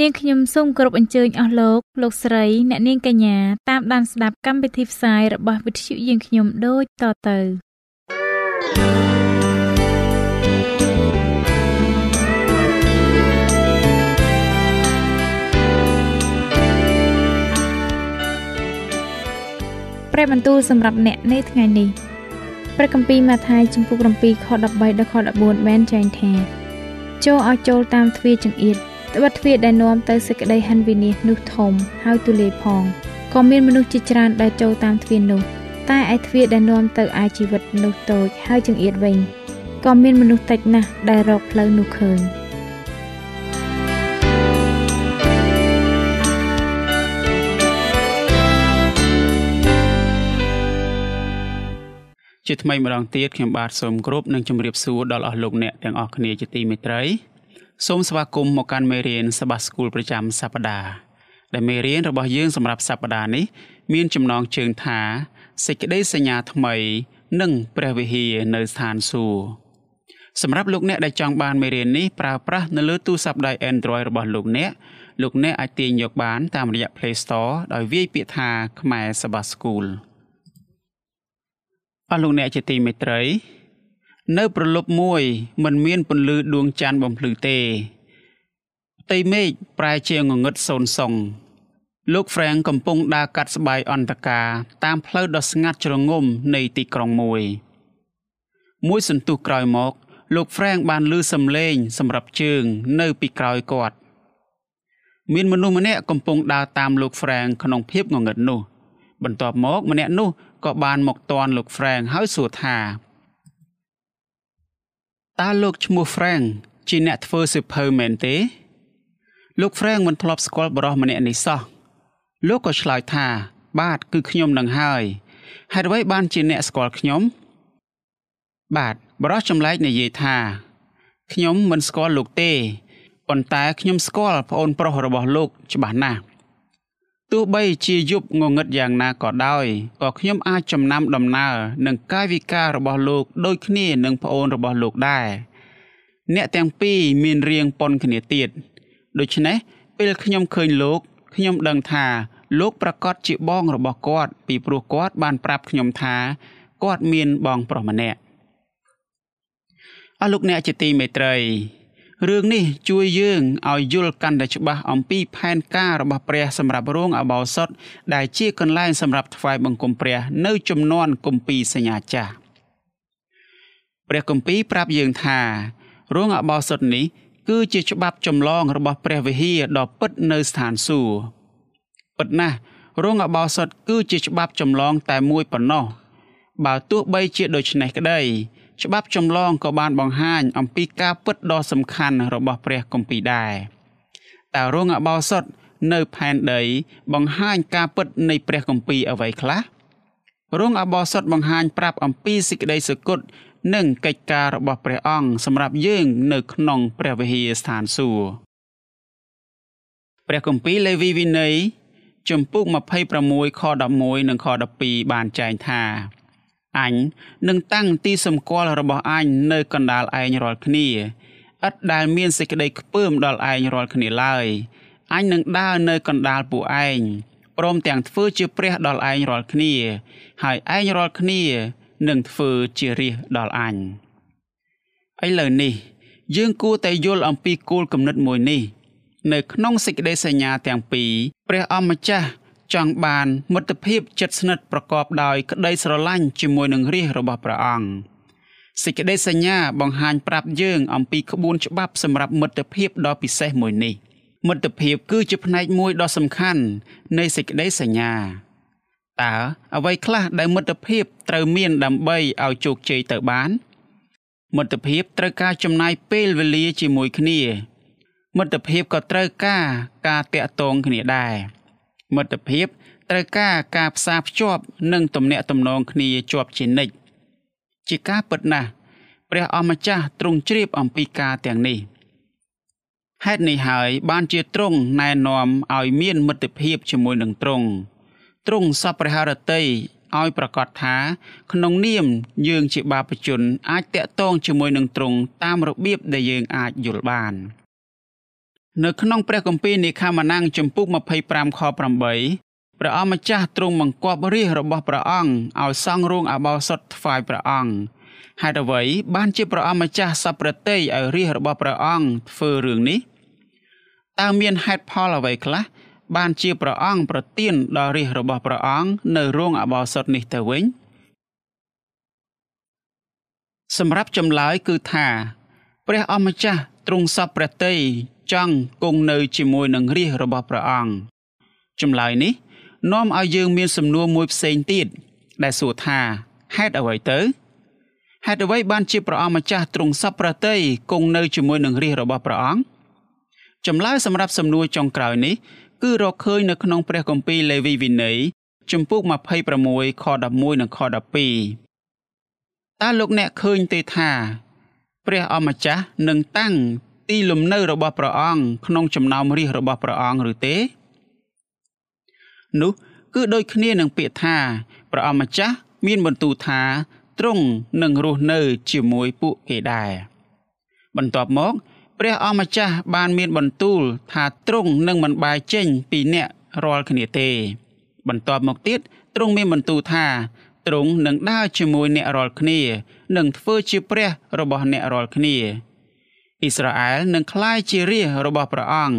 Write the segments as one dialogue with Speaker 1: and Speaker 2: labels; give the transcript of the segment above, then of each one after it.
Speaker 1: នាងខ្ញុំសូមគោរពអញ្ជើញអស់លោកលោកស្រី អ្នកនាងកញ្ញាតាមដានស្ដាប់កម្មវិធីផ្សាយរបស់វិទ្យុយើងខ្ញុំដូចតទៅព្រះបន្ទូលសម្រាប់អ្នកនៅថ្ងៃនេះព្រះគម្ពីរម៉ាថាយជំពូក7ខ13ដល់ខ14បានចែងថាចូលឲ្យចូលតាមទ្វារចង្អៀត ត្បិតទ្វារដែលនាំទៅសេចក្តីហិនវិនាសនោះធំហើយទូលាយផងក៏មានមនុស្សជាច្រើនដែលចូលតាមទ្វារនោះ តែឯទ្វារដែលនាំទៅឯជីវិតនោះតូចហើយចង្អៀតវិញក៏មានមនុស្សតិចណាស់ដែលរកផ្លូវនោះឃើញ។
Speaker 2: ជាថ្មីម្ដងទៀតខ្ញុំបាទសូមគោរពនិងជម្រាបសួរដល់អស់លោកអ្នកទាំងអស់គ្នាជាទីមេត្រី សូមស្វាគមន៍មកកាន់មេរៀនសបាស្គូលប្រចាំសប្ដាហ៍ដែលមេរៀនរបស់យើងសម្រាប់សប្ដាហ៍នេះ មានចំណងជើងថាសេចក្តីសញ្ញាថ្មី និងព្រះវិហារនៅស្ថានសួគ៌សម្រាប់លោកអ្នកដែលចង់បានមេរៀននេះប្រើប្រាស់នៅលើទូរស័ព្ទដៃ Android របស់លោកអ្នកលោកអ្នកអាចទាញយកបានតាមរយៈ Play Store ដោយវាយពាក្យថាខ្មែរសបាស្គូលអស់លោកអ្នកជាទីមេត្រី នៅប្រលប់មួយមិនមានពន្លឺដួងច័ន្ទបំភ្លឺទេផ្ទៃមេឃប្រែជាងងឹតសូនសុងលោក Frank កំពុងដើរកាត់ស្បៃអន្តការតាមផ្លូវដ៏ស្ងាត់ជ្រងំនៃទីក្រុងមួយមួយសន្ទុះក្រោយមកលោក Frank បានឮសំឡេងសម្រាប់ជើងនៅពីក្រោយគាត់មានមនុស្សម្នាក់កំពុងដើរតាមលោក Frank ក្នុងភាពងងឹតនោះ បន្ទាប់មកម្នាក់នោះក៏បានមកតាន់លោក Frank ហើយសួរថា តើលោកឈ្មោះ Frank ជាអ្នកធ្វើសិភៅមែនទេ លោក Frank មិនធ្លាប់ស្គាល់បរិះម្នាក់នេះសោះលោកក៏ឆ្លើយថា បាទគឺខ្ញុំនឹងហើយហេតុអ្វីបានជាអ្នកស្គាល់ខ្ញុំ បាទបរិះចម្លែកនិយាយថាខ្ញុំមិនស្គាល់លោកទេប៉ុន្តែខ្ញុំស្គាល់ប្អូនប្រុសរបស់លោកច្បាស់ណាស់ ទោះបីជាយប់ងងឹតយ៉ាងណាក៏ដោយក៏ខ្ញុំអាចចំណាំដំណើរនឹងកាយវិការរបស់លោកដូចគ្នានឹងប្អូនរបស់លោកដែរអ្នកទាំងពីរមានរាងប៉ុនគ្នាទៀតដូច្នេះពេលខ្ញុំឃើញលោកខ្ញុំដឹងថា លោកប្រកាសជាបងរបស់គាត់ ពីព្រោះគាត់បានប្រាប់ខ្ញុំថាគាត់មានបងប្រុសម្នាក់អស់លោកអ្នកជាទីមេត្រី រឿងនេះជួយយើងឲ្យយល់កាន់តែច្បាស់អំពីផែនការរបស់ព្រះសម្រាប់រោងអបោសុតដែលជាកន្លែងសម្រាប់ថ្វាយបង្គំព្រះនៅចំនួនគម្ពីរសញ្ញាចាស់ព្រះគម្ពីរប្រាប់យើងថារោងអបោសុតនេះគឺជាច្បាប់ចម្លងរបស់ព្រះវិហារដ៏ពិតនៅស្ថានសួគ៌ពិតណាស់រោងអបោសុតគឺជាច្បាប់ចម្លងតែមួយប៉ុណ្ណោះបើទោះបីជាដូច្នេះក្តី ច្បាប់ចម្លងក៏បានបង្ហាញអំពីការពិតដ៏សំខាន់របស់ព្រះគម្ពីរដែរតើរងអបោសុតនៅផែនដី បង្ហាញការពិតនៃព្រះគម្ពីរអ្វីខ្លះរងអបោសុតបង្ហាញប្រាប់អំពីសេចក្តីសុគតនិងកិច្ចការរបស់ព្រះអង្គសម្រាប់យើងនៅក្នុងព្រះវិហារស្ថានសួគ៌ព្រះគម្ពីរលេវីវិន័យជំពូក26ខ11និងខ12បានចែងថា អញនឹងតាំងទីសម្គាល់របស់អញនៅកណ្ដាលឯងរាល់គ្នាឥតដែលមានសេចក្តីខ្ពើមដល់ឯងរាល់គ្នាឡើយអញនឹងដើរនៅកណ្ដាលពួកឯងព្រមទាំងធ្វើជាព្រះដល់ឯងរាល់គ្នា ហើយឯងរាល់គ្នានឹងធ្វើជារាជដល់អញឥឡូវនេះ យើងគួរតែយល់អំពីគោលគំនិតមួយនេះ នៅក្នុងសេចក្តីសញ្ញាទាំងពីរព្រះអម្ចាស់ ចង់បានមិត្តភាពជិតស្និទ្ធប្រកបដោយក្តីស្រឡាញ់ជាមួយនឹងរាជរបស់ព្រះអង្គសេចក្តីសញ្ញាបង្ហាញប្រាប់យើងអំពីក្បួនច្បាប់សម្រាប់មិត្តភាពដ៏ពិសេសមួយនេះមិត្តភាពគឺជាផ្នែកមួយដ៏សំខាន់នៃសេចក្តីសញ្ញាតើអ្វីខ្លះដែលមិត្តភាពត្រូវមានដើម្បីឲ្យជោគជ័យទៅបាន មិត្តភាពត្រូវការចំណាយពេលវេលាជាមួយគ្នា មិត្តភាពក៏ត្រូវការការតាក់ទងគ្នាដែរ មិត្តភាពត្រូវការការផ្សារភ្ជាប់និងទំនាក់ទំនងគ្នាជាប់ជានិច្ចជាការពិតណាស់ព្រះអម្ចាស់ទ្រង់ជ្រាបអំពីការទាំងនេះហេតុនេះហើយបានជាទ្រង់ណែនាំឲ្យមានមិត្តភាពជាមួយនឹងទ្រង់ទ្រង់សពព្រះハរតីឲ្យប្រកាសថា ក្នុងនាមយើងជាបាបជន អាចតាក់ទងជាមួយនឹងទ្រង់តាមរបៀបដែលយើងអាចយល់បាន នៅក្នុងព្រះគម្ពីរនិខាម៉ានាំងចំពុក25ខ8ព្រះអម្ចាស់ទ្រង់បង្គាប់រាជរបស់ព្រះអង្គឲ្យសង់រោងអបោសុតថ្វាយព្រះអង្គហេតុអ្វីបានជាព្រះអម្ចាស់សពប្រតិយឲ្យរាជរបស់ព្រះអង្គធ្វើរឿងនេះតើមានហេតុផលអ្វីខ្លះបានជាព្រះអង្គប្រទានដល់រាជរបស់ព្រះអង្គនៅរោងអបោសុតនេះទៅវិញសម្រាប់ចម្លើយគឺថា ព្រះអម្ចាស់ទ្រង់សពព្រះតី ចង់គង់នៅជាមួយនឹងរាជរបស់ព្រះអង្គចម្លើយនេះនាំឲ្យយើងមានសំណួរមួយផ្សេងទៀតដែលសួរថាហេតុអ្វីទៅហេតុអ្វីបានជាព្រះអង្គម្ចាស់ទ្រង់សពព្រះតីគង់នៅជាមួយនឹងរាជរបស់ព្រះអង្គចម្លើយសម្រាប់សំណួរចុងក្រោយនេះគឺរកឃើញនៅក្នុងព្រះគម្ពីរលេវីវិន័យជំពូក26ខ11និងខ12តើលោកអ្នកឃើញទេថា ព្រះអម្ចាស់នឹងតាំង ទីលំនៅរបស់ព្រះអង្គក្នុងចំណោមរាជរបស់ព្រះអង្គឬទេ នោះគឺដូចគ្នានឹងពាក្យថាព្រះអម្ចាស់មានបន្ទូលថាទ្រង់នឹងរស់នៅជាមួយពួកគេដែរបន្ទាប់មក ព្រះអម្ចាស់បានមានបន្ទូលថាទ្រង់នឹងមិនបែកចេញពីអ្នករាល់គ្នាទេ បន្ទាប់មកទៀតទ្រង់មានបន្ទូលថាទ្រង់នឹងដើរជាមួយអ្នករាល់គ្នានឹងធ្វើជាព្រះរបស់អ្នករាល់គ្នា អ៊ីស្រាអែលនឹងក្លាយជារាជរបស់ព្រះអង្គ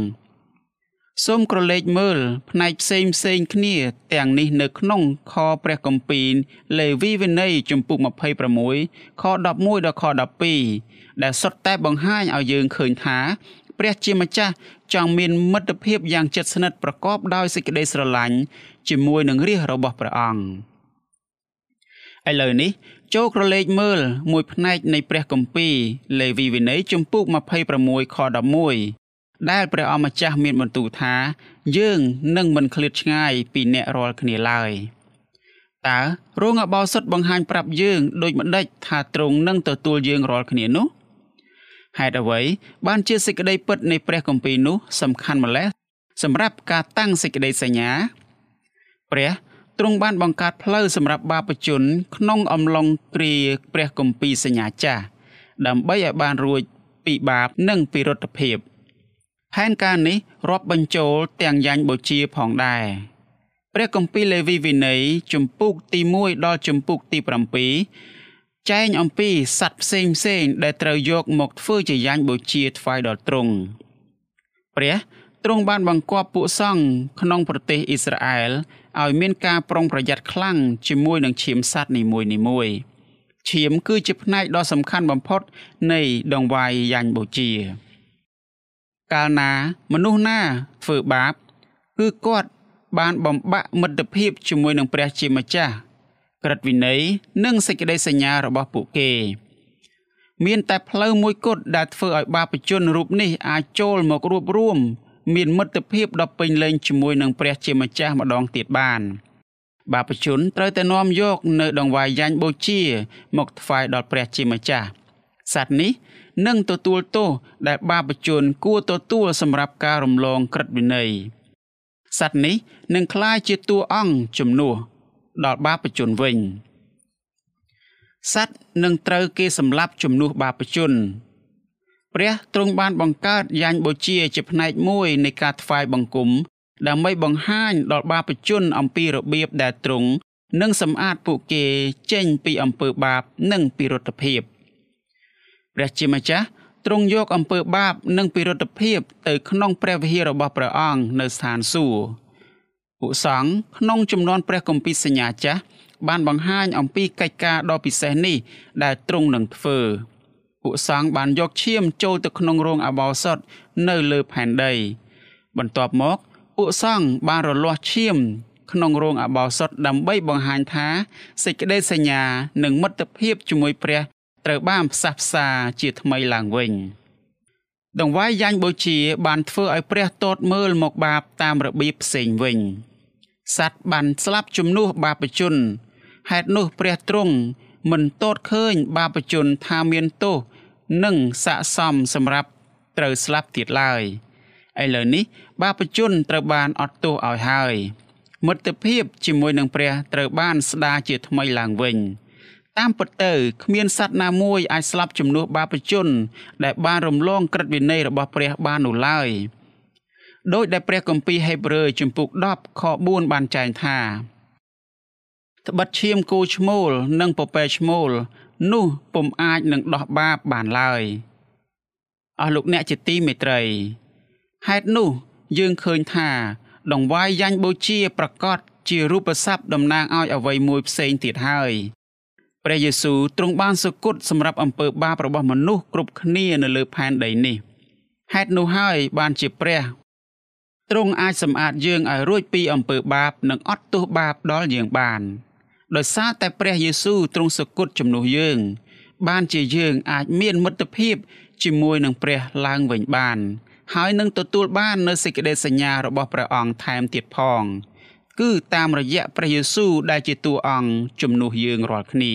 Speaker 2: សូមក្រឡេកមើលផ្នែកផ្សេងផ្សេងគ្នា ទាំងនេះនៅក្នុងខព្រះគម្ពីរលេវីវិន័យជំពូក26ខ11ដល់ខ12ដែលសុទ្ធតែបង្ហាញឲ្យយើងឃើញថា ព្រះជាម្ចាស់ចង់មានមិត្តភាពយ៉ាងជិតស្និទ្ធប្រកបដោយសេចក្តីស្រឡាញ់ជាមួយនឹងរាជរបស់ព្រះអង្គឥឡូវនេះ ចូលក្រឡេកមើលមួយផ្នែកនៃព្រះគម្ពីរលេវីវិន័យជំពូក26ខ11ដែលព្រះអម្ចាស់មានបន្ទូលថា យើងនឹងមិនឃ្លាតឆ្ងាយពីអ្នករាល់គ្នាឡើយតើរងអបោសុតបង្ហាញប្រាប់យើងដូចម្ដេចថាទ្រង់នឹងទទួលយើងរាល់គ្នានោះហេតុអ្វីបានជាសេចក្តីពិតនៃព្រះគម្ពីរនោះសំខាន់ម្ល៉េះសម្រាប់ការតាំងសេចក្តីសញ្ញាព្រះ ទ្រង់បានបង្កើតផ្លូវសម្រាប់បាបជន ក្នុងអំឡុងគ្រាព្រះគម្ពីរសញ្ញាចាស់ដើម្បីឲ្យបានរួចពីបាបនិងពីរដ្ឋភាព។ផែនការនេះរាប់បញ្ចូលទាំងយ៉ាញ់បូជាផងដែរព្រះគម្ពីរលេវីវិន័យជំពូកទី1ដល់ជំពូកទី7ចែងអំពីសត្វផ្សេងផ្សេងដែលត្រូវយកមកធ្វើជាយ៉ាញ់បូជាថ្វាយដល់ទ្រង់ព្រះទ្រង់បានបង្គាប់ពួកសង្ឃក្នុងប្រទេសអ៊ីស្រាអែល ឲ្យមានការប្រុងប្រយ័ត្នខ្លាំងជាមួយនឹងឈាមសត្វនីមួយៗឈាមគឺជាផ្នែកដ៏សំខាន់បំផុតនៃដងវាយយ៉ាញ់បូជា កាលណាមនុស្សណាធ្វើបាប គឺគាត់បានបំបាក់មិត្តភាពជាមួយនឹងព្រះជាម្ចាស់ក្រឹតវិន័យនិងសេចក្តីសញ្ញារបស់ពួកគេ មានតែផ្លូវមួយគត់ដែលធ្វើឲ្យបាបជនរូបនេះអាចចូលមករួបរួម មានមិត្តភាពដ៏ពេញលេញជាមួយនឹងព្រះជាម្ចាស់ម្ដងទៀតបានបាបជនត្រូវតែនាំយកនៅដង្វាយយ៉ាញ់បូជា មកថ្វាយដល់ព្រះជាម្ចាស់សត្វនេះនិងទទួលទោសដែលបាបជនគួរទទួលសម្រាប់ការរំលងក្រឹតវិន័យសត្វនេះនឹងក្លាយជាតួអង្គជំនួសដល់បាបជនវិញសត្វនឹងត្រូវគេសម្លាប់ជំនួសបាបជន ព្រះទ្រង់បានបង្កើតយ៉ាញ់បូជាជាផ្នែកមួយនៃការថ្វាយបង្គំដើម្បីបង្ហាញដល់បាបជនអំពីរបៀបដែលទ្រង់នឹងសម្អាតពួកគេចេញពីអំពើបាបនិងពីរដ្ឋភាព។ព្រះជាម្ចាស់ទ្រង់យកអំពើបាបនិងពិរុទ្ធភាពទៅក្នុងព្រះវិហាររបស់ព្រះអង្គនៅស្ថានសួគ៌ពួកសង្ឃក្នុងចំនួនព្រះគម្ពីរសញ្ញាចាស់បានបង្ហាញអំពីកិច្ចការដ៏ពិសេសនេះដែលទ្រង់នឹងធ្វើ ពួកសង្ឃបានយកឈាមចូលទៅក្នុងរោងអបោសុតនៅលើផែនដី បន្ទាប់មកពួកសង្ឃបានរលាស់ឈាម ក្នុងរោងអបោសុតដើម្បីបង្ហាញថាសេចក្តីសញ្ញានិងមិត្តភាពជាមួយព្រះត្រូវបានផ្សះផ្សាជាថ្មីឡើងវិញដង្វាយយ៉ាញ់បូជាបានធ្វើឲ្យព្រះទតមើលមកបាបតាមរបៀបផ្សេងវិញសត្វបានស្លាប់ជំនួសបាបជនហេតុនោះព្រះទ្រង់មិនទតឃើញបាបជនថាមានទោស និងស័កសមសម្រាប់ត្រូវស្លាប់ទៀតឡើយឥឡូវនេះ បាបជនត្រូវបានអត់ទោសឲ្យហើយមិត្តភាពជាមួយនឹងព្រះត្រូវបានស្ដារជាថ្មីឡើងវិញ តាមពិតទៅគ្មានសត្វណាមួយអាចស្លាប់ជំនួសបាបជន ដែលបានរំលងក្រឹតវិន័យរបស់ព្រះបាននោះឡើយដោយដែលព្រះគម្ពីរហេព្រើរជំពូក10ខ4បានចែងថាត្បិតឈាមគោឈ្មោលនិងពពែឈ្មោល នោះពុំអាចនឹងដោះបាបបានឡើយអស់លោកអ្នកជាទីមេត្រីហេតុនោះយើងឃើញថា ដង្វាយយ៉ាញ់បូជាប្រកាសជារូបស័ព្ទតំណាងឲ្យអ្វីមួយផ្សេងទៀតហើយព្រះយេស៊ូវទ្រង់បានសុគតសម្រាប់អំពើបាបរបស់មនុស្សគ្រប់គ្នានៅលើផែនដីនេះហេតុនោះហើយបានជាព្រះទ្រង់អាចសម្អាតយើងឲ្យរួចពីអំពើបាប និងអត់ទោសបាបដល់យើងបាន ដោយសារតែព្រះយេស៊ូវទ្រង់សុគតជំនួសយើង បានជាយើងអាចមានមិត្តភាពជាមួយនឹងព្រះឡើងវិញបាន ហើយនឹងទទួលបាននូវសេចក្តីសញ្ញារបស់ព្រះអង្គថែមទៀតផង គឺតាមរយៈព្រះយេស៊ូវដែលជាតួអង្គជំនួសយើងរាល់គ្នា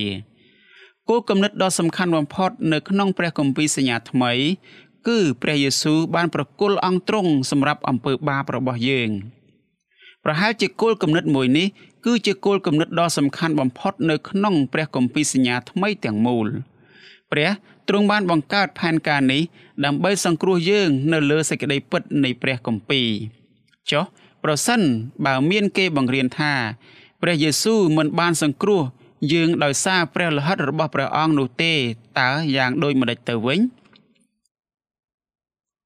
Speaker 2: គោលគំនិតដ៏សំខាន់បំផុតនៅក្នុងព្រះគម្ពីរសញ្ញាថ្មី គឺព្រះយេស៊ូវបានប្រគល់អង្គទ្រង់សម្រាប់អំពើបាបរបស់យើង ប្រហែលជាគោលគំនិតមួយនេះ គឺជាគោលគំនិតដ៏សំខាន់បំផុតនៅក្នុងព្រះគម្ពីរសញ្ញាថ្មីទាំងមូលព្រះទ្រង់បានបង្កើតផែនការនេះដើម្បីសង្គ្រោះយើងនៅលើសេចក្តីពិតនៃព្រះគម្ពីរចុះប្រសិនបើមានគេបង្រៀនថាព្រះយេស៊ូវមិនបានសង្គ្រោះយើងដោយសារព្រះលិខិតរបស់ព្រះអង្គនោះទេតើយ៉ាងដូចម្តេចទៅវិញ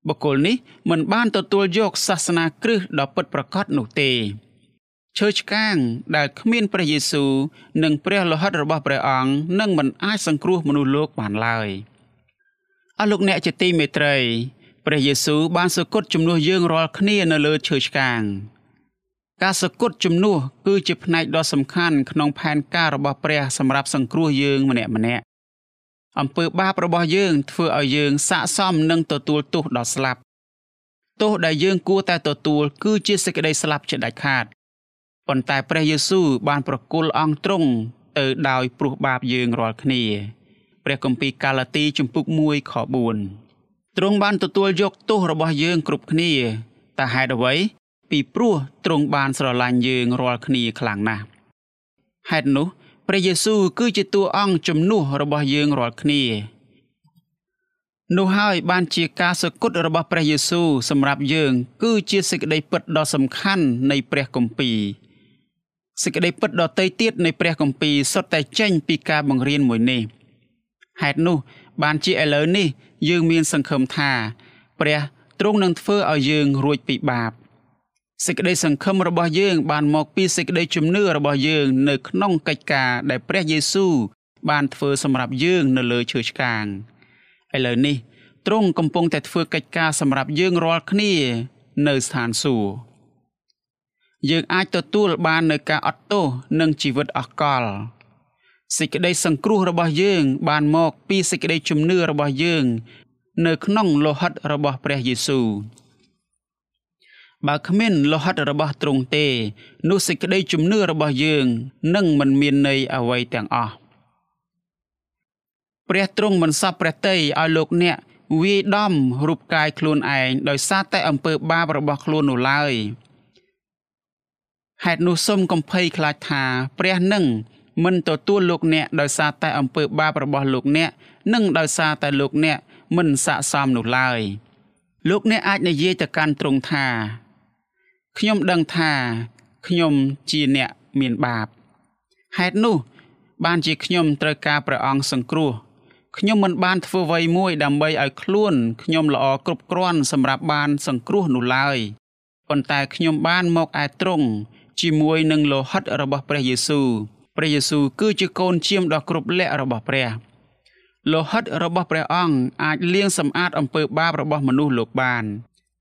Speaker 2: បុគ្គលនេះមិនបានទទួលយកសាសនាគ្រឹះដ៏ពិតប្រាកដនោះទេ ឈើឆ្កាងដែលគ្មានព្រះយេស៊ូវនិងព្រះលោហិតរបស់ព្រះអង្គនឹងមិនអាចសង្គ្រោះមនុស្សលោកបានឡើយអស់លោកអ្នកជាទីមេត្រីព្រះយេស៊ូវបានសគត់ជំនួសយើងរាល់គ្នានៅលើឈើឆ្កាងការសគត់ជំនួសគឺជាផ្នែកដ៏សំខាន់ក្នុងផែនការរបស់ព្រះសម្រាប់សង្គ្រោះយើងម្នាក់ម្នាក់អំពើបាបរបស់យើងធ្វើឲ្យយើងស័កសមនឹងទទួលទោសដល់ស្លាប់ទោសដែលយើងគួរតែទទួលគឺជាសេចក្តីស្លាប់ជាដាច់ខាត ប៉ុន្តែព្រះយេស៊ូវបានប្រគល់អង្គទ្រង់ទៅដោយព្រោះបាបយើងរាល់គ្នាព្រះគម្ពីរកាឡាទីជំពូក1ខ4ទ្រង់បានទទួលយកទោសរបស់យើងគ្រប់គ្នាតែហេតុអ្វីពីព្រោះទ្រង់បានស្រឡាញ់យើងរាល់គ្នាខ្លាំងណាស់ហេតុនោះព្រះយេស៊ូវគឺជាតួអង្គជំនួសរបស់យើងរាល់គ្នានោះហើយបានជាការសគត់របស់ព្រះយេស៊ូវសម្រាប់យើង គឺជាសេចក្តីពិតដ៏សំខាន់នៃព្រះគម្ពីរ សេចក្តីពិតដ៏តៃទៀតនៃព្រះគម្ពីរសុទ្ធតែចេញពីការបង្រៀនមួយនេះហេតុនោះ បានជាឥឡូវនេះយើងមានសង្ឃឹមថា ព្រះទ្រង់នឹងធ្វើឲ្យយើងរួចពីបាបសេចក្តីសង្ឃឹមរបស់យើងបានមកពីសេចក្តីជំនឿរបស់យើងនៅក្នុងកិច្ចការដែលព្រះយេស៊ូវបានធ្វើសម្រាប់យើងនៅលើឈើឆ្កាងឥឡូវនេះទ្រង់កំពុងតែធ្វើកិច្ចការសម្រាប់យើងរាល់គ្នានៅស្ថានសួគ៌ យើងអាចទទួលបាននូវការអត់ទោសនិងជីវិតអកលសេចក្តីសង្គ្រោះរបស់យើង បានមកពីសេចក្តីជំនឿរបស់យើង នៅក្នុងលោហិតរបស់ព្រះយេស៊ូវបើគ្មានលោហិតរបស់ទ្រង់ទេនោះសេចក្តីជំនឿរបស់យើងនឹងមិនមានន័យអ្វីទាំងអស់ព្រះទ្រង់មិនសពព្រះតីឲ្យលោកអ្នកវាយដំរូបកាយខ្លួនឯងដោយសារតែអំពើបាបរបស់ខ្លួននោះឡើយ ហេតុនោះសូមកំភៃខ្លាចថា ព្រះនឹងមិនទទួលលោកអ្នកដោយសារតែអំពើបាបរបស់លោកអ្នកនិងដោយសារតែលោកអ្នកមិនស័កសមនោះឡើយលោកអ្នកអាចនិយាយទៅកាន់ទ្រង់ថាខ្ញុំដឹងថាខ្ញុំជាអ្នកមានបាបហេតុនោះ បានជាខ្ញុំត្រូវការព្រះអង្គសង្គ្រោះខ្ញុំមិនបានធ្វើអ្វីមួយដើម្បីឲ្យខ្លួនខ្ញុំល្អគ្រប់គ្រាន់សម្រាប់បានសង្គ្រោះនោះឡើយប៉ុន្តែខ្ញុំបានមកឯទ្រង់ ជាមួយនឹងលោហិតរបស់ព្រះយេស៊ូវព្រះយេស៊ូវគឺជាកូនឈាមដ៏គ្រប់លក្ខរបស់ព្រះលោហិតរបស់ព្រះអង្គអាចលាងសម្អាតអំពើបាបរបស់មនុស្សលោកបាន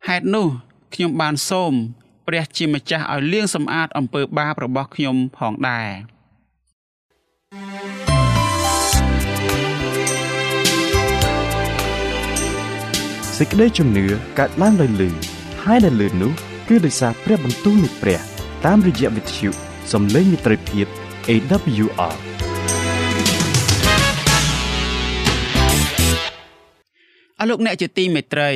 Speaker 2: ហេតុនោះខ្ញុំបានសូមព្រះជាម្ចាស់ឲ្យលាងសម្អាតអំពើបាបរបស់ខ្ញុំផងដែរ
Speaker 3: សេចក្តីជំនឿកើតឡើងដោយលឺហើយដែលលឺនោះគឺដោយសារព្រះបន្ទូលនៃព្រះ តាមរយៈវិទ្យុសំឡេងមិត្តភាព AWR
Speaker 2: អរលោកអ្នកជាទីមេត្រី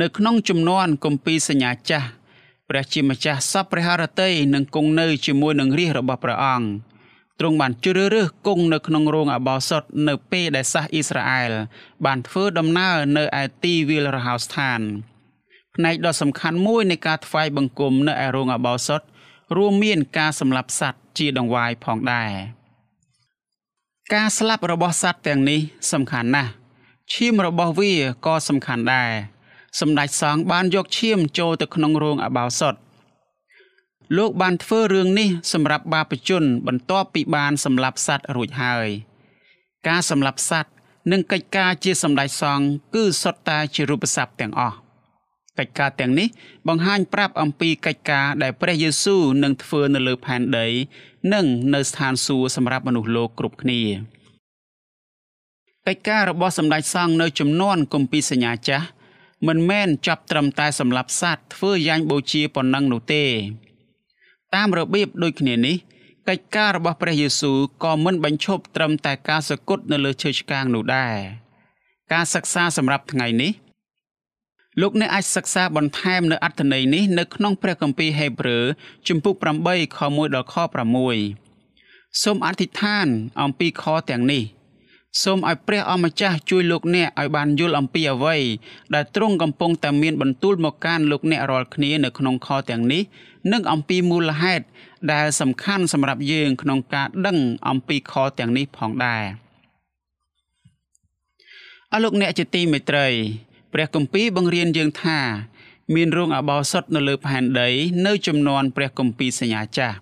Speaker 2: នៅក្នុងជំនាន់គម្ពីរសញ្ញាចាស់ព្រះជាម្ចាស់សពព្រះハរតីនឹងគង់នៅជាមួយនឹងរាជរបស់ព្រះអង្គទ្រង់បានជ្រើសរើសគង់នៅក្នុងរោងអបោសុតនៅពេលដែលសាសអ៊ីស្រាអែលបានធ្វើដំណើរនៅឯទីវាលរហោស្ថានផ្នែកដ៏សំខាន់មួយនៃការថ្វាយបង្គំនៅឯរោងអបោសុត រួមមានការសម្លាប់សត្វជាដង្វាយផងដែរការស្លាប់របស់សត្វទាំងនេះសំខាន់ណាស់ឈាមរបស់វាក៏សំខាន់ដែរសម្ដេចសង្ឃបានយកឈាមចូលទៅក្នុងរោងអបោសុតលោកបានធ្វើរឿងនេះសម្រាប់បាបជនបន្ទាប់ពីបានសម្លាប់សត្វរួចហើយ ការសម្លាប់សត្វនិងកិច្ចការជាសម្ដេចសង្ឃគឺសុទ្ធតែជារូបស័ព្ទទាំងអស់ កិច្ចការទាំងនេះបង្ហាញប្រាប់អំពីកិច្ចការដែលព្រះយេស៊ូវនឹងធ្វើនៅលើផែនដី និងនៅស្ថានសួគ៌សម្រាប់មនុស្សលោកគ្រប់គ្នាកិច្ចការរបស់សម្ដេចសង្ឃនៅចំនួនគម្ពីរសញ្ញាចាស់មិនមែនចាប់ត្រឹមតែសម្រាប់សត្វធ្វើយ៉ាញ់បូជាប៉ុណ្ណឹងនោះទេ តាមរបៀបដូចគ្នានេះកិច្ចការរបស់ព្រះយេស៊ូវក៏មិនបញ្ឈប់ត្រឹមតែការសគត់នៅលើឈើឆ្កាងនោះដែរការសិក្សាសម្រាប់ថ្ងៃនេះ លោកអ្នកអាចសិក្សាបន្ថែមនៅអត្ថន័យនេះនៅក្នុងព្រះគម្ពីរហេព្រើរជំពូក8ខ1ដល់ខ6សូមអធិដ្ឋានអំពីខទាំងនេះសូមឲ្យព្រះអម្ចាស់ជួយលោកអ្នកឲ្យបានយល់អំពីអ្វីដែលទ្រង់កំពុងតែមានបន្ទូលមកកាន់លោកអ្នករាល់គ្នានៅក្នុងខទាំងនេះនិងអំពីមូលហេតុដែលសំខាន់សម្រាប់យើងក្នុងការដឹងអំពីខទាំងនេះផងដែរអរលោកអ្នកជាទីមេត្រី ព្រះគម្ពីរបង្រៀនយើងថា មានរោងអបោសុតនៅលើផែនដី នៅចំនួនព្រះគម្ពីរសញ្ញាចាស់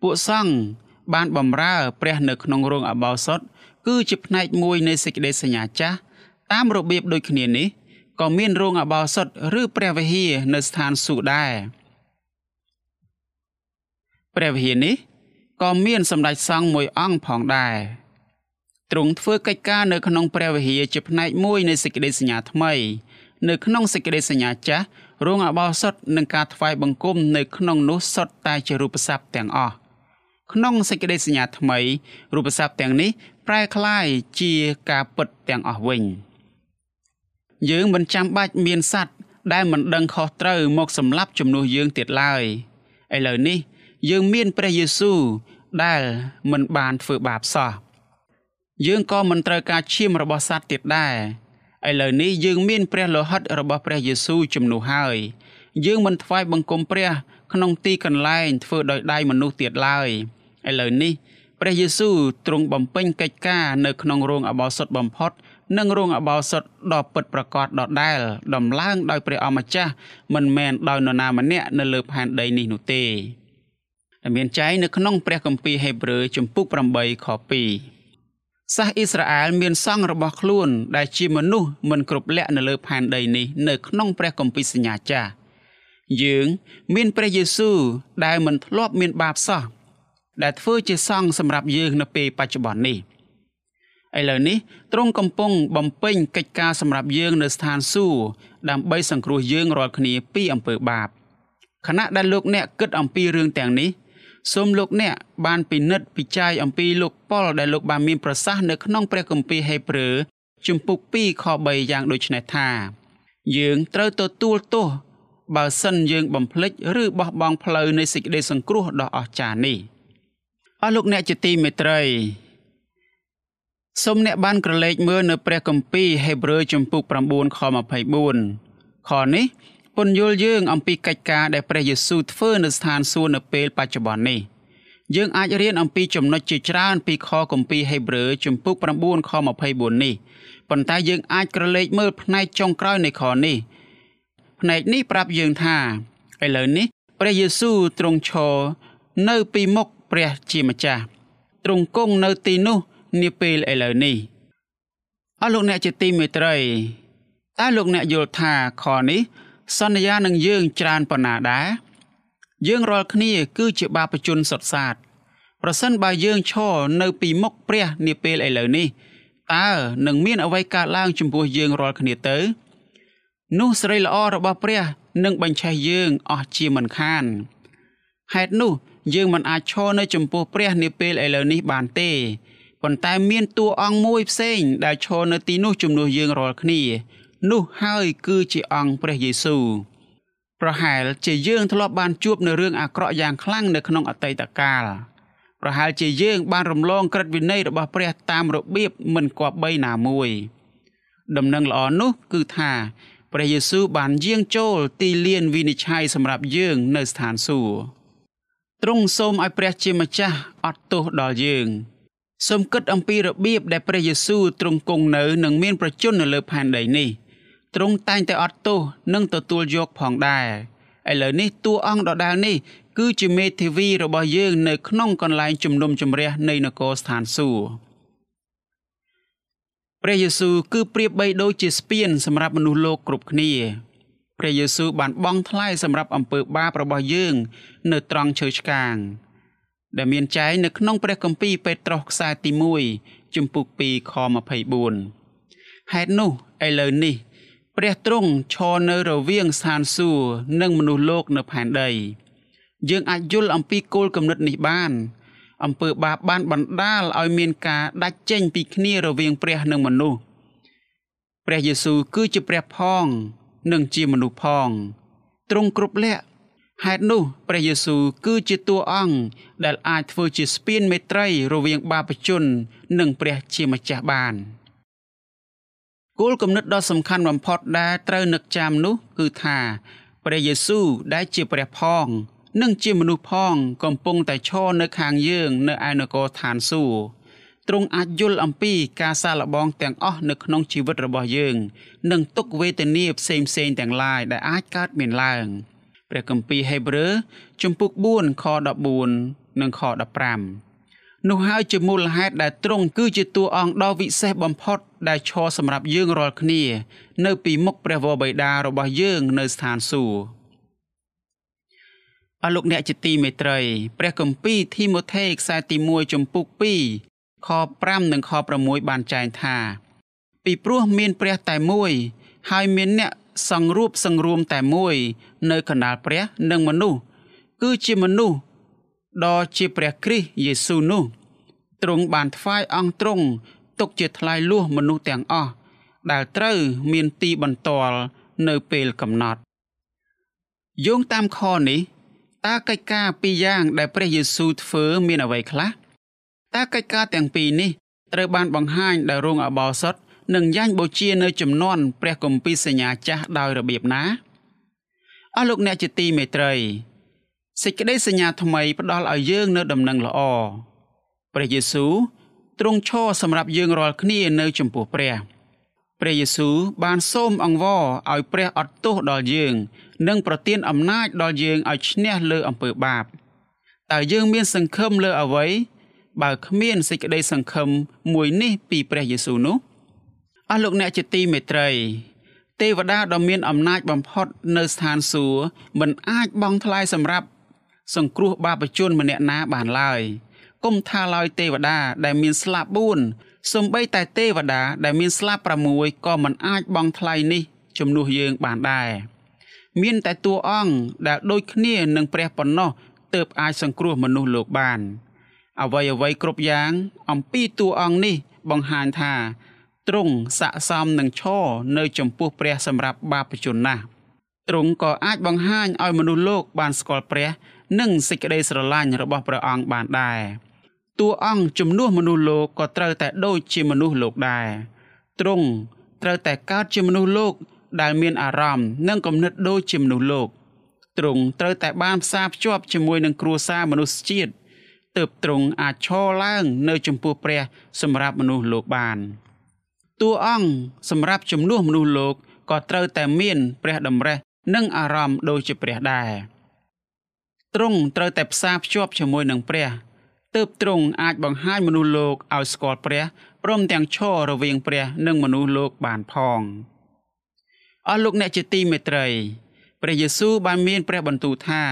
Speaker 2: ពួកសង្ឃបានបំរើព្រះនៅក្នុងរោងអបោសុតគឺជាផ្នែកមួយនៃសេចក្តីសញ្ញាចាស់តាមរបៀបដូចគ្នានេះក៏មានរោងអបោសុតឬព្រះវិហារនៅស្ថានសួគ៌ដែរព្រះវិហារនេះក៏មានសម្ដេចសង្ឃមួយអង្គផងដែរ ទ្រង់ធ្វើកិច្ចការនៅក្នុងព្រះវិហារជាផ្នែកមួយនៃសេចក្តីសញ្ញាថ្មី នៅក្នុងសេចក្តីសញ្ញាចាស់រោងអបោសុតនិងការថ្វាយបង្គំនៅក្នុងនោះសុទ្ធតែជារូបស័ព្ទទាំងអស់ក្នុងសេចក្តីសញ្ញាថ្មីរូបស័ព្ទទាំងនេះប្រែក្លាយជាការពិតទាំងអស់វិញយើងមិនចាំបាច់មានសัตว์ដែលមិនដឹងខុសត្រូវមកសម្លាប់ជំនួសយើងទៀតឡើយឥឡូវនេះ យើងមានព្រះយេស៊ូវដែលមិនបានធ្វើបាបសោះ យើងក៏មិនត្រូវការឈាមរបស់សត្វទៀតដែរឥឡូវនេះយើងមានព្រះលោហិតរបស់ព្រះយេស៊ូវជំនួសហើយយើងមិនថ្វាយបង្គំព្រះក្នុងទីកន្លែងធ្វើដោយដៃមនុស្សទៀតឡើយឥឡូវនេះព្រះយេស៊ូវទ្រង់បំពេញកិច្ចការនៅក្នុងរោងអបោសុតបំផុតនិងរោងអបោសុតដ៏ពិតប្រាកដដដែលដំឡើងដោយព្រះអម្ចាស់មិនមែនដោយនរណាម្នាក់នៅលើផែនដីនេះនោះទេដែលមានចែងនៅក្នុងព្រះគម្ពីរហេព្រើរជំពូក8ខ2 សាសអ៊ីស្រាអែលមានសង្ឃរបស់ខ្លួនដែលជាមនុស្សមិនគ្រប់លក្ខនៅលើផែនដីនេះនៅក្នុងព្រះគម្ពីរសញ្ញាចាស់យើងមានព្រះយេស៊ូវដែលមិនធ្លាប់មានបាបសោះដែលធ្វើជាសង្ឃសម្រាប់យើងនៅពេលបច្ចុប្បន្ននេះឥឡូវនេះទ្រង់កំពុងបំពេញកិច្ចការសម្រាប់យើងនៅស្ថានសួគ៌ដើម្បីសង្គ្រោះយើងរាល់គ្នាពីអំពើបាបខណៈដែលលោកអ្នកគិតអំពីរឿងទាំងនេះ សូមលោកអ្នកបានពិនិត្យពិចារណាអំពីលោកប៉ុលដែលលោកបានមានប្រសាសន៍នៅក្នុងព្រះគម្ពីរហេព្រើរជំពូក2ខ3យ៉ាងដូចនេះថាយើងត្រូវទទួលទោសបើសិនយើងបំភ្លេចឬបោះបង់ផ្លូវនៃសេចក្តីសង្គ្រោះដ៏អស្ចារ្យនេះអស់លោកអ្នកជាទីមេត្រីសូមអ្នកបានក្រឡេកមើលនៅព្រះគម្ពីរហេព្រើរជំពូក9ខ24ខនេះ ពន្យល់យើងអំពីកិច្ចការដែលព្រះយេស៊ូវធ្វើនៅស្ថានសួគ៌នៅពេលបច្ចុប្បន្ននេះយើងអាចរៀនអំពីចំណុចជាច្រើនពីខគម្ពីរហេព្រើរជំពូក9ខ24នេះប៉ុន្តែយើងអាចក្រឡេកមើលផ្នែកចុងក្រោយនៃខនេះផ្នែកនេះប្រាប់យើងថាឥឡូវនេះព្រះយេស៊ូវទ្រង់ឈរនៅពីមុខព្រះជាម្ចាស់ទ្រង់គង់នៅទីនោះនាពេលឥឡូវនេះអស់លោកអ្នកជាទីមេត្រីតើលោកអ្នកយល់ថាខនេះ សន្យានឹងយើងច្រើនប៉ុណ្ណាដែរយើងរាល់គ្នាគឺជាបាបជនសុទ្ធសាធប្រសិនបើយើងឈរនៅពីមុខព្រះនាពេលឥឡូវនេះតើនឹងមានអ្វីកើតឡើងចំពោះយើងរាល់គ្នាទៅ នោះស្រីល្អរបស់ព្រះនឹងបញ្ឆេះយើងអស់ជាមិនខានហេតុនោះយើងមិនអាចឈរនៅចំពោះព្រះនាពេលឥឡូវនេះបានទេប៉ុន្តែមានតួអង្គមួយផ្សេងដែលឈរនៅទីនោះជំនួសយើងរាល់គ្នា នោះហើយគឺជាអង្គព្រះយេស៊ូវប្រហែលជាយើងធ្លាប់បានជួបនៅរឿងអាក្រក់យ៉ាងខ្លាំងនៅក្នុងអតីតកាលប្រហែលជាយើងបានរំលងក្រឹតវិន័យរបស់ព្រះតាមរបៀបមិនគប្បីណាមួយ ដំណឹងល្អនោះគឺថាព្រះយេស៊ូវបានយាងចូលទីលានវិនិច្ឆ័យសម្រាប់យើងនៅស្ថានសួគ៌ទ្រង់សូមឲ្យព្រះជាម្ចាស់អត់ទោសដល់យើងសូមគិតអំពីរបៀបដែលព្រះយេស៊ូវទ្រង់គង់នៅនិងមានប្រជញ្ញនៅលើផែនដីនេះ ទ្រង់តែងតែអត់ទោសនិងទទួលយកផងដែរឥឡូវនេះតួអង្គដដែលនេះ គឺជាមេធាវីរបស់យើងនៅក្នុងកន្លែងជំនុំជម្រះនៃនគរស្ថានសួគ៌ព្រះយេស៊ូវគឺប្រៀបបីដូចជាស្ពានសម្រាប់មនុស្សលោកគ្រប់គ្នាព្រះយេស៊ូវបានបង់ថ្លៃសម្រាប់អំពើបាបរបស់យើង នៅត្រង់ឈើឆ្កាង ដែលមានចែងនៅក្នុងព្រះគម្ពីរពេត្រុសខ្សែទី1ជំពូក2ខ24ហេតុនោះឥឡូវនេះ ព្រះទ្រង់ឈរនៅរវាងស្ថានសួគ៌និងមនុស្សលោកនៅផែនដី យើងអាចយល់អំពីគោលគំនិតនេះបានអំពើបាបបានបណ្ដាលឲ្យមានការដាច់ចេញពីគ្នារវាងព្រះនិងមនុស្សព្រះយេស៊ូវគឺជាព្រះផង និងជាមនុស្សផងទ្រង់គ្រប់លក្ខហេតុនោះព្រះយេស៊ូវគឺជាតួអង្គដែលអាចធ្វើជាស្ពានមេត្រីរវាងបាបជន និងព្រះជាម្ចាស់បាន គោលគំនិតដ៏សំខាន់បំផុតដែលត្រូវនឹកចាំនោះគឺថាព្រះយេស៊ូវដែលជាព្រះផង និងជាមនុស្សផង កំពុងតែឈរនៅខាងយើងនៅឯនគរឋានសួគ៌ទ្រង់អាចយល់អំពីការសាកល្បងទាំងអស់នៅក្នុងជីវិតរបស់យើង និងទុក្ខវេទនាផ្សេងផ្សេងទាំងឡាយដែលអាចកើតមានឡើងព្រះគម្ពីរហេព្រើរជំពូក4ខ14និងខ15 នោះហើយជាមូលហេតុដែលទ្រង់គឺជាតួអង្គដ៏វិសេសបំផុត ដែលឈរសម្រាប់យើងរាល់គ្នា នៅពីមុខព្រះវរបិតារបស់យើងនៅស្ថានសួគ៌អស់លោកអ្នកជាទីមេត្រី ព្រះគម្ពីរធីម៉ូថេខ្សែទី1ចំពុក2ខ5និងខ6បានចែងថា ពីព្រោះមានព្រះតែមួយ ហើយមានអ្នកសង្រួបសង្រួមតែមួយ នៅកណ្ដាលព្រះនិងមនុស្សគឺជាមនុស្ស ដ៏ជាព្រះគ្រីស្ទយេស៊ូវនោះទ្រង់បានថ្វាយអង្គទ្រង់ទុកជាថ្លៃលួសមនុស្សទាំងអស់ដែលត្រូវមានទីបន្ទាល់នៅពេលកំណត់យោងតាមខនេះតើកិច្ចការពីរយ៉ាងដែលព្រះយេស៊ូវធ្វើមានអ្វីខ្លះតើកិច្ចការទាំងពីរនេះត្រូវបានបង្ហាញដោយរោងអបោសុតនិងយ៉ាញ់បូជានៅចំនួនព្រះគម្ពីរសញ្ញាចាស់ដោយរបៀបណាអស់លោកអ្នកជាទីមេត្រី សេចក្តីសញ្ញាថ្មីផ្ដល់ឲ្យយើងនៅដំណឹងល្អព្រះយេស៊ូវទ្រង់ឈរសម្រាប់យើងរាល់គ្នានៅចំពោះព្រះព្រះយេស៊ូវបានសូមអង្វរឲ្យព្រះអត់ទោសដល់យើង និងប្រទានអំណាចដល់យើងឲ្យឈ្នះលើអំពើបាបតើយើងមានសង្ឃឹមលើអ្វីបើគ្មានសេចក្តីសង្ឃឹមមួយនេះពីព្រះយេស៊ូវនោះអស់លោកអ្នកជាទីមេត្រី ទេវតាដ៏មានអំណាចបំផុតនៅស្ថានសួគ៌មិនអាចបង់ថ្លៃសម្រាប់ សង្គ្រោះបាបជនម្នាក់ណាបានឡើយគុំថាឡើយទេវតាដែលមានស្លាប់4សំបីតែទេវតាដែលមានស្លាប់6ក៏មិនអាចបង់ថ្លៃនេះជំនួសយើងបានដែរមានតែតួអង្គដែលដូចគ្នានឹងព្រះប៉ុណ្ណោះទើបអាចសង្គ្រោះមនុស្សលោកបានអ្វីអ្វីគ្រប់យ៉ាងអំពីតួអង្គនេះបង្ហាញថាទ្រង់ស័កសមនឹងឈរនៅចំពោះព្រះសម្រាប់បាបជនណាស់ទ្រង់ក៏អាចបង្ហាញឲ្យមនុស្សលោកបានស្គាល់ព្រះ និងសេចក្តីស្រឡាញ់របស់ព្រះអង្គបានដែរតួអង្គជំនួសមនុស្សលោកក៏ត្រូវតែដូចជាមនុស្សលោកដែរទ្រង់ត្រូវតែកើតជាមនុស្សលោកដែលមានអារម្មណ៍និងគំនិតដូចជាមនុស្សលោកទ្រង់ត្រូវតែបានផ្សារភ្ជាប់ជាមួយនឹងគ្រួសារមនុស្សជាតិទើបទ្រង់អាចឈរឡើងនៅចំពោះព្រះសម្រាប់មនុស្សលោកបានតួអង្គសម្រាប់ជំនួសមនុស្សលោកក៏ត្រូវតែមានព្រះតម្រេះនិងអារម្មណ៍ដូចជាព្រះដែរ ទ្រង់ត្រូវតែផ្សារភ្ជាប់ជាមួយនឹងព្រះទើបទ្រង់អាចបង្ហាញមនុស្សលោកឲ្យស្គាល់ព្រះព្រមទាំងឈររវាងព្រះនិងមនុស្សលោកបានផង។អស់លោកអ្នកជាទីមេត្រីព្រះយេស៊ូវបានមានព្រះបន្ទូលថា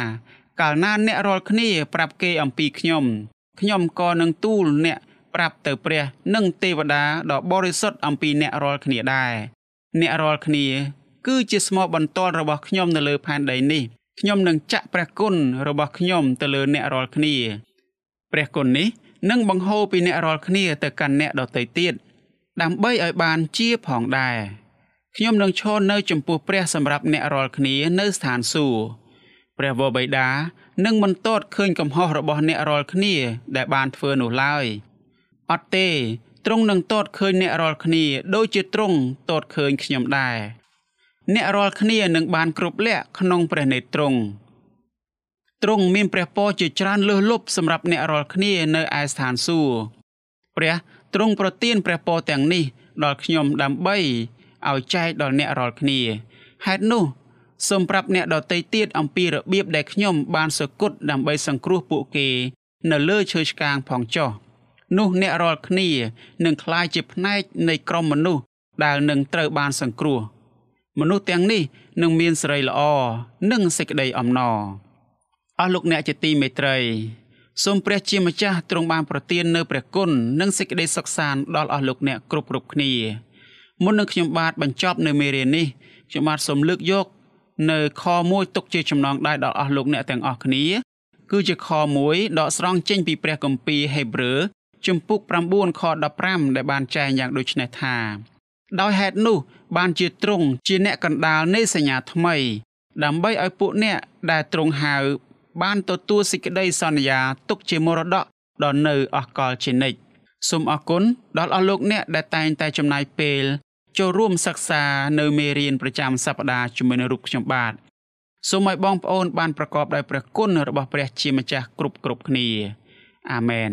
Speaker 2: កាលណាអ្នករាល់គ្នាប្រាប់គេអំពីខ្ញុំខ្ញុំក៏នឹងទូលអ្នកប្រាប់ទៅព្រះ និងទេវតាដ៏បរិសុទ្ធអំពីអ្នករាល់គ្នាដែរអ្នករាល់គ្នា គឺជាស្មោះបន្ទាល់របស់ខ្ញុំនៅលើផែនដីនេះ ខ្ញុំនឹងចាក់ព្រះគុណរបស់ខ្ញុំទៅលើអ្នករាល់គ្នាព្រះគុណនេះនឹងបង្ហូរពីអ្នករាល់គ្នាទៅកាន់អ្នកដទៃទៀតដើម្បីឲ្យបានជាផងដែរខ្ញុំនឹងឈរនៅចំពោះព្រះសម្រាប់អ្នករាល់គ្នានៅស្ថានសួគ៌ព្រះវរបិតានឹងមិនតតឃើញកំហុសរបស់អ្នករាល់គ្នាដែលបានធ្វើនោះឡើយអត់ទេទ្រង់នឹងតតឃើញអ្នករាល់គ្នាដូចជាទ្រង់តតឃើញខ្ញុំដែរ អ្នករាល់គ្នានឹងបានគ្រប់លក្ខក្នុងព្រះនេត្រទ្រង់ទ្រង់មានព្រះពរជាច្រើនលើសលប់សម្រាប់អ្នករាល់គ្នានៅឯស្ថានសួគ៌ព្រះទ្រង់ប្រទានព្រះពរទាំងនេះដល់ខ្ញុំដើម្បីឲ្យចែកដល់អ្នករាល់គ្នាហេតុនោះសូមប្រាប់អ្នកដទៃទៀតអំពីរបៀបដែលខ្ញុំបានសគត់ដើម្បីសង្គ្រោះពួកគេ នៅលើឈើឆ្កាងផងចុះនោះអ្នករាល់គ្នានឹងក្លាយជាផ្នែកនៃក្រុមមនុស្សដែលនឹងត្រូវបានសង្គ្រោះ មនុស្សទាំងនេះនឹងមានសេរីល្អនិងសេចក្តីអំណរអស់លោកអ្នកជាទីមេត្រីសូមព្រះជាម្ចាស់ទ្រង់បានប្រទាននៅព្រះគុណនិងសេចក្តីសុខសាន្តដល់អស់លោកអ្នកគ្រប់គ្រប់គ្នាមុននឹងខ្ញុំបាទបញ្ចប់នៅមេរៀននេះខ្ញុំបាទសូមលើកយកនៅខមួយទុកជាចំណងដែរដល់អស់លោកអ្នកទាំងអស់គ្នាគឺជាខមួយដកស្រង់ចេញពីព្រះគម្ពីរហេព្រើរជំពូក9ខ15ដែលបានចែងយ៉ាងដូចនេះថា ដោយហេតុនោះបានជាទ្រង់ជាអ្នកកណ្ដាលនៃសញ្ញាថ្មី ដើម្បីឲ្យពួកអ្នកដែលទ្រង់ហៅ បានទទួលសេចក្តីសន្យាទុកជាមរតកដល់នៅអស់កលជានិច្ចសូមអរគុណដល់អស់លោកអ្នកដែលតែងតែចំណាយពេលចូលរួមសិក្សានៅមេរៀនប្រចាំសប្តាហ៍ជាមួយនឹងរូបខ្ញុំបាទសូមឲ្យបងប្អូនបានប្រកបដោយព្រះគុណរបស់ព្រះជាម្ចាស់គ្រប់គ្រប់គ្នាអាមែន